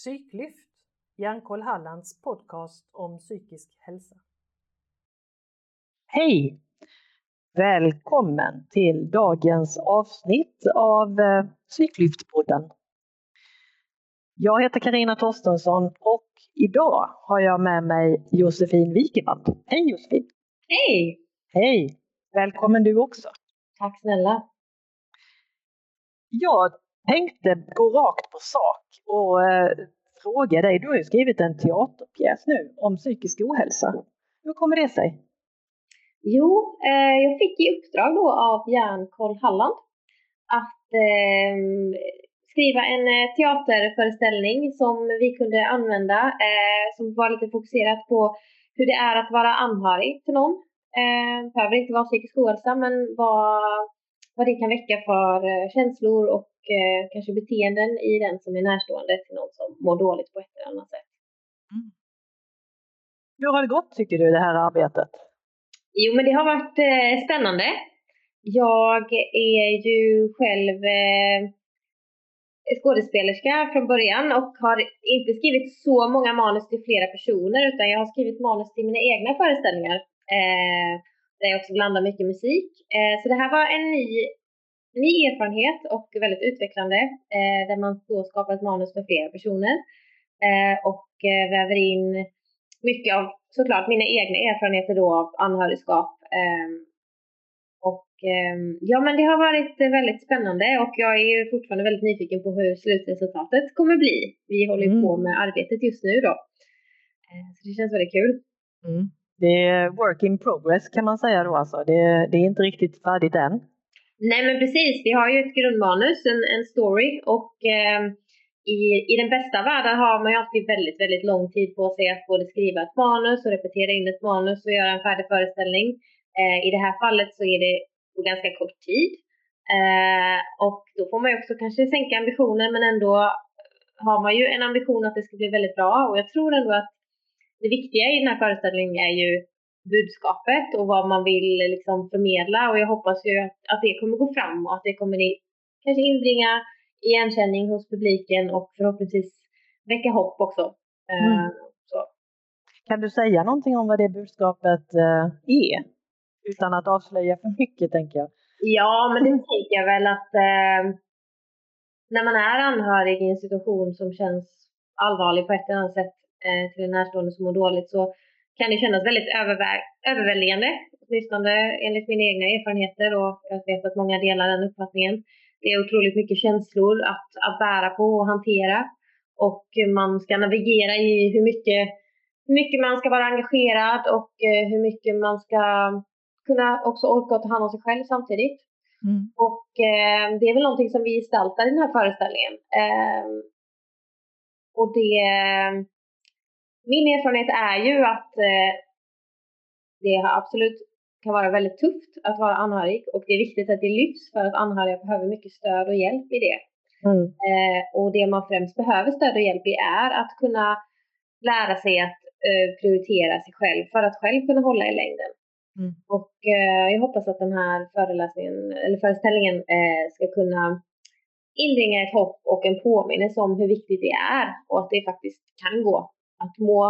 Psyklyft, Hjärnkoll Hallands podcast om psykisk hälsa. Hej! Välkommen till dagens avsnitt av eh, Psyklyftpodden. Jag heter Karina Torstensson och idag har jag med mig Josefin Wikevall. Hej Josefin! Hej! Hej! Välkommen du också! Tack snälla! Jag tänkte gå rakt på sak och eh, fråga dig, du har ju skrivit en teaterpjäs nu om psykisk ohälsa. Hur kommer det sig? Jo, eh, jag fick i uppdrag då av Hjärnkoll Halland att eh, skriva en eh, teaterföreställning som vi kunde använda eh, som var lite fokuserat på hur det är att vara anhörig till någon. Eh, det behöver inte vara psykisk ohälsa men vad, vad det kan väcka för eh, känslor och eh, kanske beteenden i den som är närstående till någon som mår dåligt på ett eller annat sätt. Mm. Hur har det gått tycker du det här arbetet? Jo men det har varit eh, spännande. Jag är ju själv eh, skådespelerska från början och har inte skrivit så många manus till flera personer utan jag har skrivit manus till mina egna föreställningar. Eh, där jag också blandar mycket musik. Eh, så det här var en ny, ny erfarenhet och väldigt utvecklande eh, där man då skapar ett manus för flera personer eh, och väver in mycket av såklart mina egna erfarenheter då av anhörigskap ehm, och ehm, ja, men det har varit väldigt spännande och jag är fortfarande väldigt nyfiken på hur slutresultatet kommer bli. Vi håller mm. på med arbetet just nu då. Så det känns väldigt kul. Mm. Det är work in progress kan man säga då alltså. Det, det, är inte riktigt färdigt än. Nej men precis, vi har ju ett grundmanus, en, en story och eh, i, i den bästa världen har man ju alltid väldigt, väldigt lång tid på sig att både skriva ett manus och repetera in ett manus och göra en färdig föreställning. Eh, I det här fallet så är det på ganska kort tid. Eh, och då får man ju också kanske sänka ambitionen men ändå har man ju en ambition att det ska bli väldigt bra och jag tror ändå att det viktiga i den här föreställningen är ju budskapet och vad man vill liksom förmedla och jag hoppas ju att, att det kommer gå fram och att det kommer kanske inbringa igenkänning hos publiken och förhoppningsvis väcka hopp också. Eh, mm. Så. Kan du säga någonting om vad det budskapet eh, är? Utan att avslöja för mycket tänker jag. Ja, men det tänker jag väl att eh, när man är anhörig i en situation som känns allvarlig på ett eller annat sätt till en närstående som mår dåligt så kan det kännas väldigt överväldigande, åtminstone enligt mina egna erfarenheter och jag vet att många delar den uppfattningen. Det är otroligt mycket känslor att, att bära på och hantera och man ska navigera i hur mycket, hur mycket man ska vara engagerad och eh, hur mycket man ska kunna också orka ta hand om sig själv samtidigt. Mm. Och eh, det är väl någonting som vi gestaltar i den här föreställningen. Eh, och det, min erfarenhet är ju att eh, det absolut kan vara väldigt tufft att vara anhörig och det är viktigt att det lyfts för att anhöriga behöver mycket stöd och hjälp i det. Mm. Eh, och det man främst behöver stöd och hjälp i är att kunna lära sig att eh, prioritera sig själv för att själv kunna hålla i längden. Mm. Och eh, jag hoppas att den här föreläsningen, eller föreställningen eh, ska kunna inbringa ett hopp och en påminnelse om hur viktigt det är och att det faktiskt kan gå att må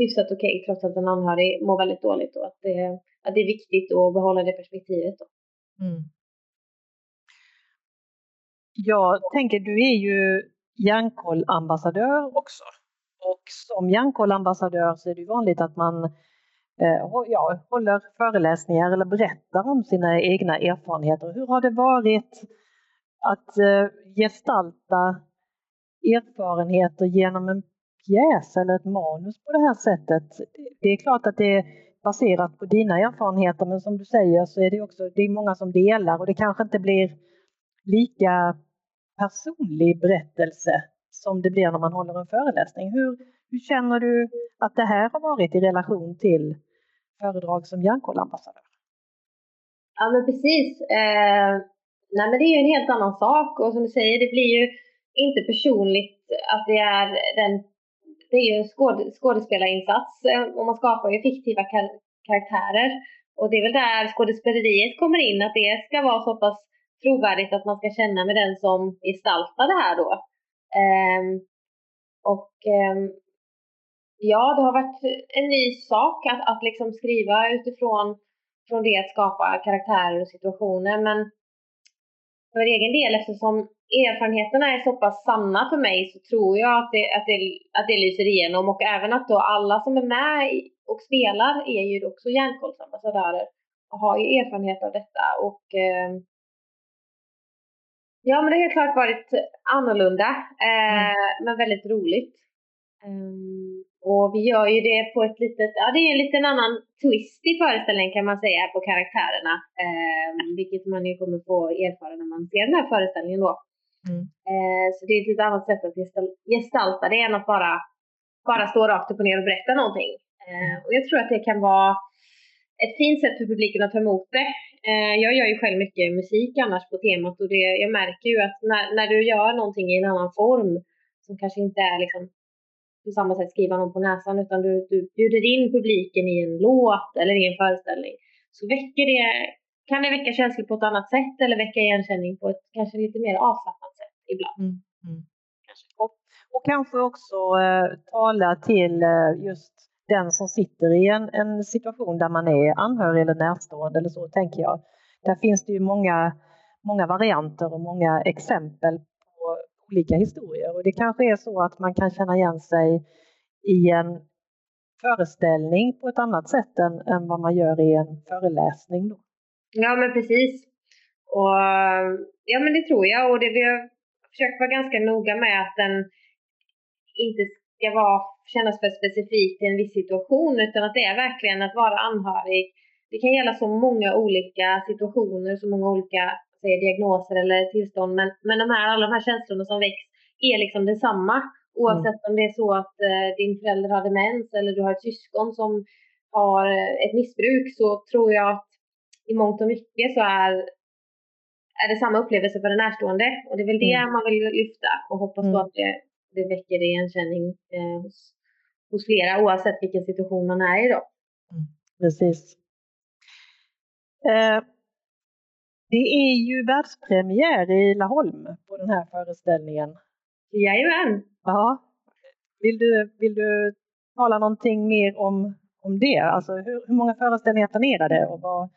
hyfsat okej okay, trots att en anhörig mår väldigt dåligt och att det, att det är viktigt att behålla det perspektivet. Mm. Jag tänker, du är ju Hjärnkoll-ambassadör också. Och som Hjärnkoll-ambassadör så är det vanligt att man eh, ja, håller föreläsningar eller berättar om sina egna erfarenheter. Hur har det varit att eh, gestalta erfarenheter genom en pjäs eller ett manus på det här sättet? Det är klart att det är baserat på dina erfarenheter men som du säger så är det också det är många som delar och det kanske inte blir lika personlig berättelse som det blir när man håller en föreläsning. Hur, hur känner du att det här har varit i relation till föredrag som Hjärnkollambassadör? Ja men precis. Eh, nej men det är ju en helt annan sak och som du säger det blir ju inte personligt att det är den det är ju en skåd, skådespelarinsats eh, och man skapar ju fiktiva kar karaktärer. Och det är väl där skådespeleriet kommer in, att det ska vara så pass trovärdigt att man ska känna med den som gestaltar det här då. Um, Och um, ja, det har varit en ny sak att, att liksom skriva utifrån från det att skapa karaktärer och situationer. Men för egen del, eftersom erfarenheterna är så pass sanna för mig så tror jag att det, att det, att det lyser igenom och även att då alla som är med och spelar är ju också järnkollsambassadörer och har ju erfarenhet av detta och eh, ja men det har helt klart varit annorlunda eh, mm. men väldigt roligt. Um, och vi gör ju det på ett litet, ja det är en liten annan twist i föreställningen kan man säga på karaktärerna. Eh, vilket man ju kommer få erfara när man ser den här föreställningen då. Mm. Eh, så det är ett lite annat sätt att gestalta det än att bara, bara stå rakt upp och ner och berätta någonting. Eh, och jag tror att det kan vara ett fint sätt för publiken att ta emot det. Eh, jag gör ju själv mycket musik annars på temat och det, jag märker ju att när, när du gör någonting i en annan form som kanske inte är liksom på samma sätt skriva någon på näsan utan du, du bjuder in publiken i en låt eller i en föreställning så väcker det, kan det väcka känslor på ett annat sätt eller väcka igenkänning på ett kanske lite mer avslappnat ibland. Mm. Mm. Och, och kanske också eh, tala till eh, just den som sitter i en, en situation där man är anhörig eller närstående eller så tänker jag. Där finns det ju många, många varianter och många exempel på olika historier och det kanske är så att man kan känna igen sig i en föreställning på ett annat sätt än, än vad man gör i en föreläsning. Då. Ja men precis. Och, ja men det tror jag och det vi har försökt vara ganska noga med att den inte ska vara, kännas för specifikt i en viss situation utan att det är verkligen att vara anhörig. Det kan gälla så många olika situationer, så många olika säg, diagnoser eller tillstånd men, men de här, alla de här känslorna som väcks är liksom detsamma. Oavsett mm. om det är så att eh, din förälder har demens eller du har ett syskon som har eh, ett missbruk så tror jag att i mångt och mycket så är, är det samma upplevelse för den närstående och det är väl det mm. man vill lyfta och hoppas mm. att det det väcker igenkänning eh, hos, hos flera oavsett vilken situation man är i då. Mm, precis. Eh, det är ju världspremiär i Laholm på den här föreställningen. Jajamän! Ja. Vill du, vill du tala någonting mer om, om det? Alltså hur, hur många föreställningar planerade och var,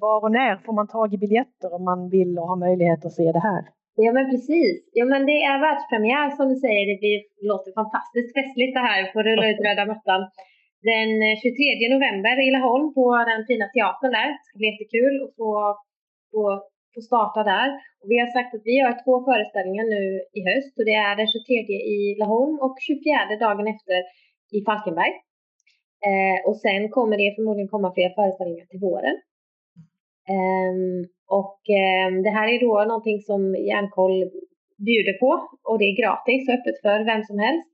var och när får man tag i biljetter om man vill och har möjlighet att se det här? Ja men precis. Ja men det är världspremiär som du säger. Det blir, låter fantastiskt festligt det här på rulla ut röda mattan. Den eh, 23 november i Laholm på den fina teatern där. Det ska bli jättekul att få, få, få starta där. Och vi har sagt att vi gör två föreställningar nu i höst och det är den 23 i Laholm och 24 dagen efter i Falkenberg. Eh, och sen kommer det förmodligen komma fler föreställningar till våren. Um, och um, det här är då någonting som Järnkoll bjuder på och det är gratis och öppet för vem som helst.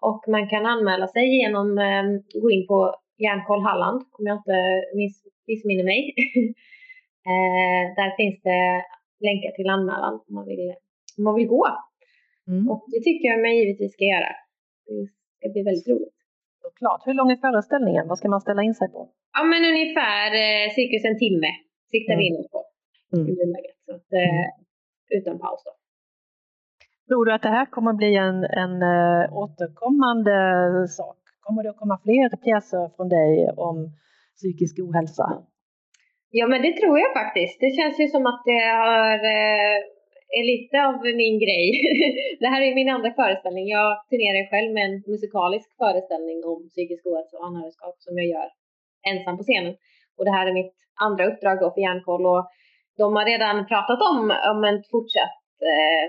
Och man kan anmäla sig genom att um, gå in på Järnkoll Halland om jag inte miss, missminner mig. där finns det länkar till anmälan om man vill, om man vill gå. Mm. Och det tycker jag man givetvis ska göra. Det ska bli väldigt roligt. Såklart. Hur lång är föreställningen? Vad ska man ställa in sig på? Ja, men ungefär eh, cirkus en timme siktar vi in oss på mm. i nuläget. Så att, eh, utan paus då. Tror du att det här kommer bli en, en uh, återkommande sak? Kommer det att komma fler pjäser från dig om psykisk ohälsa? Ja, men det tror jag faktiskt. Det känns ju som att det har, uh, är lite av min grej. det här är min andra föreställning. Jag turnerar själv med en musikalisk föreställning om psykisk ohälsa och anhörigskap som jag gör ensam på scenen. Och det här är mitt andra uppdrag då för Järnkoll och de har redan pratat om, om en fortsatt eh,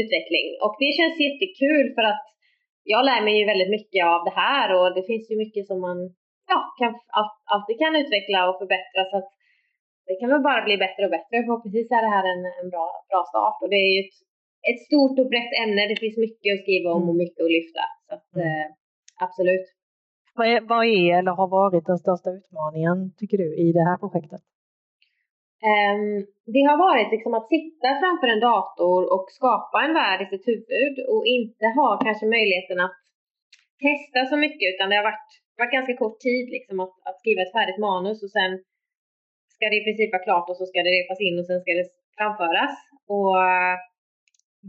utveckling. Och det känns jättekul för att jag lär mig ju väldigt mycket av det här och det finns ju mycket som man ja, kan, alltid kan utveckla och förbättra. Så att det kan väl bara bli bättre och bättre. Förhoppningsvis är det här en, en bra, bra start. Och det är ju ett, ett stort och brett ämne. Det finns mycket att skriva om och mycket att lyfta. Så att, mm. eh, absolut. Vad är, vad är eller har varit den största utmaningen tycker du i det här projektet? Um, det har varit liksom att sitta framför en dator och skapa en värld i sitt huvud och inte ha kanske möjligheten att testa så mycket utan det har varit, varit ganska kort tid liksom att, att skriva ett färdigt manus och sen ska det i princip vara klart och så ska det repas in och sen ska det framföras. Och eh,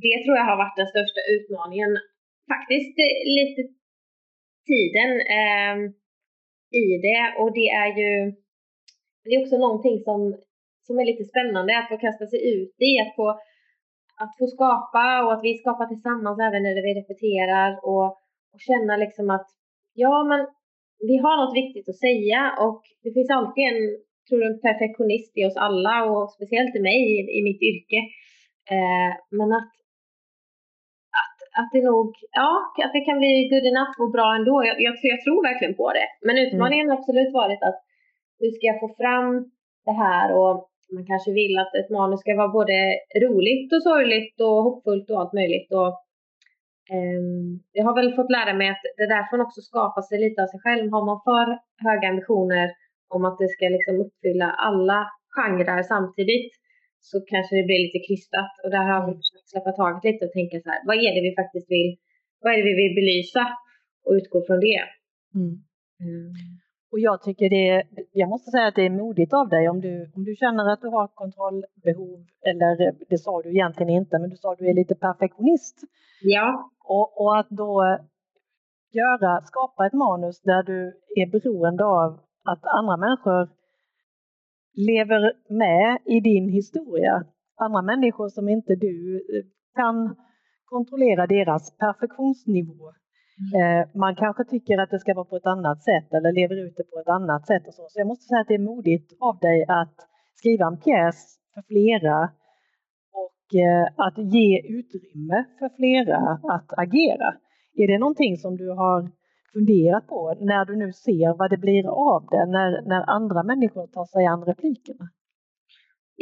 det tror jag har varit den största utmaningen faktiskt eh, lite tiden eh, i det och det är ju det är också någonting som, som är lite spännande att få kasta sig ut i, att få, att få skapa och att vi skapar tillsammans även när vi repeterar och, och känna liksom att ja men vi har något viktigt att säga och det finns alltid en, tror jag, en perfektionist i oss alla och speciellt i mig i, i mitt yrke. Eh, men att att det nog, ja, att det kan bli good enough och bra ändå. Jag, jag, jag tror verkligen på det. Men utmaningen mm. har absolut varit att hur ska jag få fram det här och man kanske vill att ett manus ska vara både roligt och sorgligt och hoppfullt och allt möjligt. Och, um, jag har väl fått lära mig att det där får också skapa sig lite av sig själv. Har man för höga ambitioner om att det ska liksom uppfylla alla genrer samtidigt så kanske det blir lite krystat. Och där har vi mm. försökt släppa taget lite och tänka så här, vad är det vi faktiskt vill, vad är det vi vill belysa och utgå från det. Mm. Mm. Och jag tycker det, jag måste säga att det är modigt av dig om du, om du känner att du har kontrollbehov, eller det sa du egentligen inte, men du sa att du är lite perfektionist. Ja. Och, och att då göra, skapa ett manus där du är beroende av att andra människor lever med i din historia. Andra människor som inte du eh, kan kontrollera deras perfektionsnivå. Mm. Eh, man kanske tycker att det ska vara på ett annat sätt eller lever ut det på ett annat sätt. Och så. så jag måste säga att det är modigt av dig att skriva en pjäs för flera och eh, att ge utrymme för flera att agera. Är det någonting som du har funderat på när du nu ser vad det blir av det, när, när andra människor tar sig an replikerna?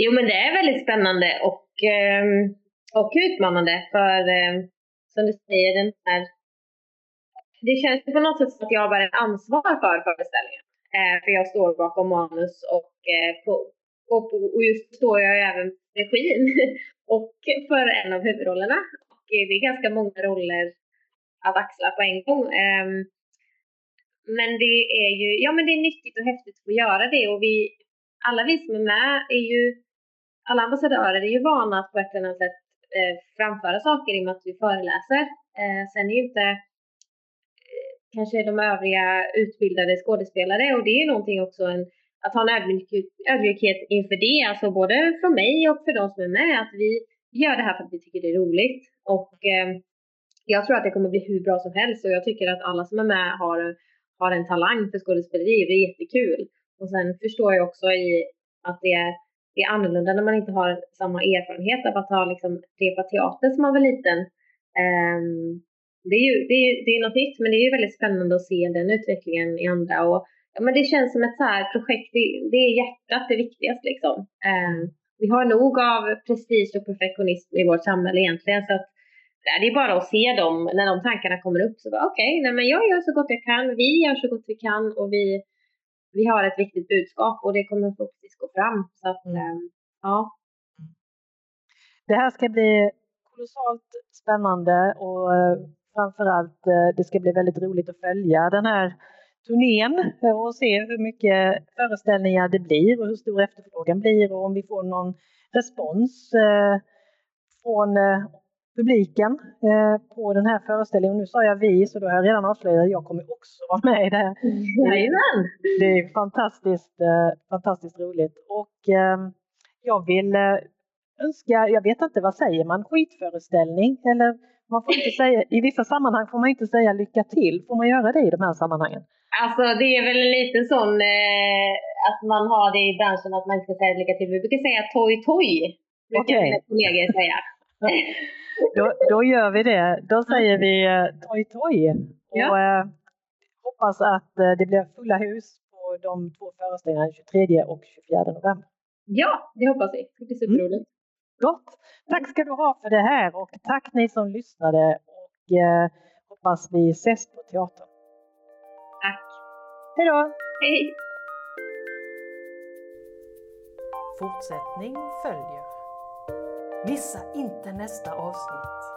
Jo, men det är väldigt spännande och, ehm, och utmanande för ehm, som du säger, den här det känns på något sätt som att jag har ett ansvar för föreställningen. Eh, för jag står bakom manus och, eh, på, och, och just står jag även regin och för en av huvudrollerna. Och eh, det är ganska många roller att axla på en gång. Ehm, men det är ju, ja men det är nyttigt och häftigt att få göra det och vi, alla vi som är med är ju, alla ambassadörer är ju vana att på ett eller annat sätt eh, framföra saker i och med att vi föreläser. Eh, sen är ju inte eh, kanske de övriga utbildade skådespelare och det är ju någonting också en, att ha en ödmjukhet, ödmjukhet inför det, alltså både från mig och för de som är med, att vi gör det här för att vi tycker det är roligt. Och eh, jag tror att det kommer bli hur bra som helst och jag tycker att alla som är med har har en talang för skådespeleri. Det är jättekul. Och sen förstår jag också i att det är, det är annorlunda när man inte har samma erfarenhet av att ha liksom repat teater som man var liten. Um, det, är ju, det, är, det är något nytt men det är ju väldigt spännande att se den utvecklingen i andra. Och, ja, men det känns som ett så här projekt, det, det är hjärtat det viktigaste liksom. Um, vi har nog av prestige och perfektionism i vårt samhälle egentligen så att det är bara att se dem när de tankarna kommer upp. Så okej, okay, men jag gör så gott jag kan. Vi gör så gott vi kan och vi, vi har ett viktigt budskap och det kommer förhoppningsvis gå fram. Så att, mm. Ehm, ja. Det här ska bli kolossalt spännande och eh, framförallt eh, det ska bli väldigt roligt att följa den här turnén och se hur mycket föreställningar det blir och hur stor efterfrågan blir och om vi får någon respons eh, från publiken eh, på den här föreställningen. Nu sa jag vi, så då har jag redan avslöjat att jag kommer också vara med i det här. Jajamän! Det är fantastiskt, eh, fantastiskt roligt. Och eh, jag vill eh, önska, jag vet inte, vad säger man, skitföreställning? Eller man får inte säga, i vissa sammanhang får man inte säga lycka till. Får man göra det i de här sammanhangen? Alltså det är väl en liten sån eh, att man har det i branschen att man inte ska säga lycka till. Vi brukar säga toj toj. Brukar okay. mina kollegor säga. Då, då gör vi det. Då säger vi eh, toj toj. Och eh, hoppas att eh, det blir fulla hus på de två föreställningarna 23 och 24 november. Ja, det hoppas vi. Det blir superroligt. Mm. Gott! Tack ska du ha för det här och tack ni som lyssnade och eh, hoppas vi ses på teatern. Tack! Hej då! Hej! Fortsättning följer. Missa inte nästa avsnitt.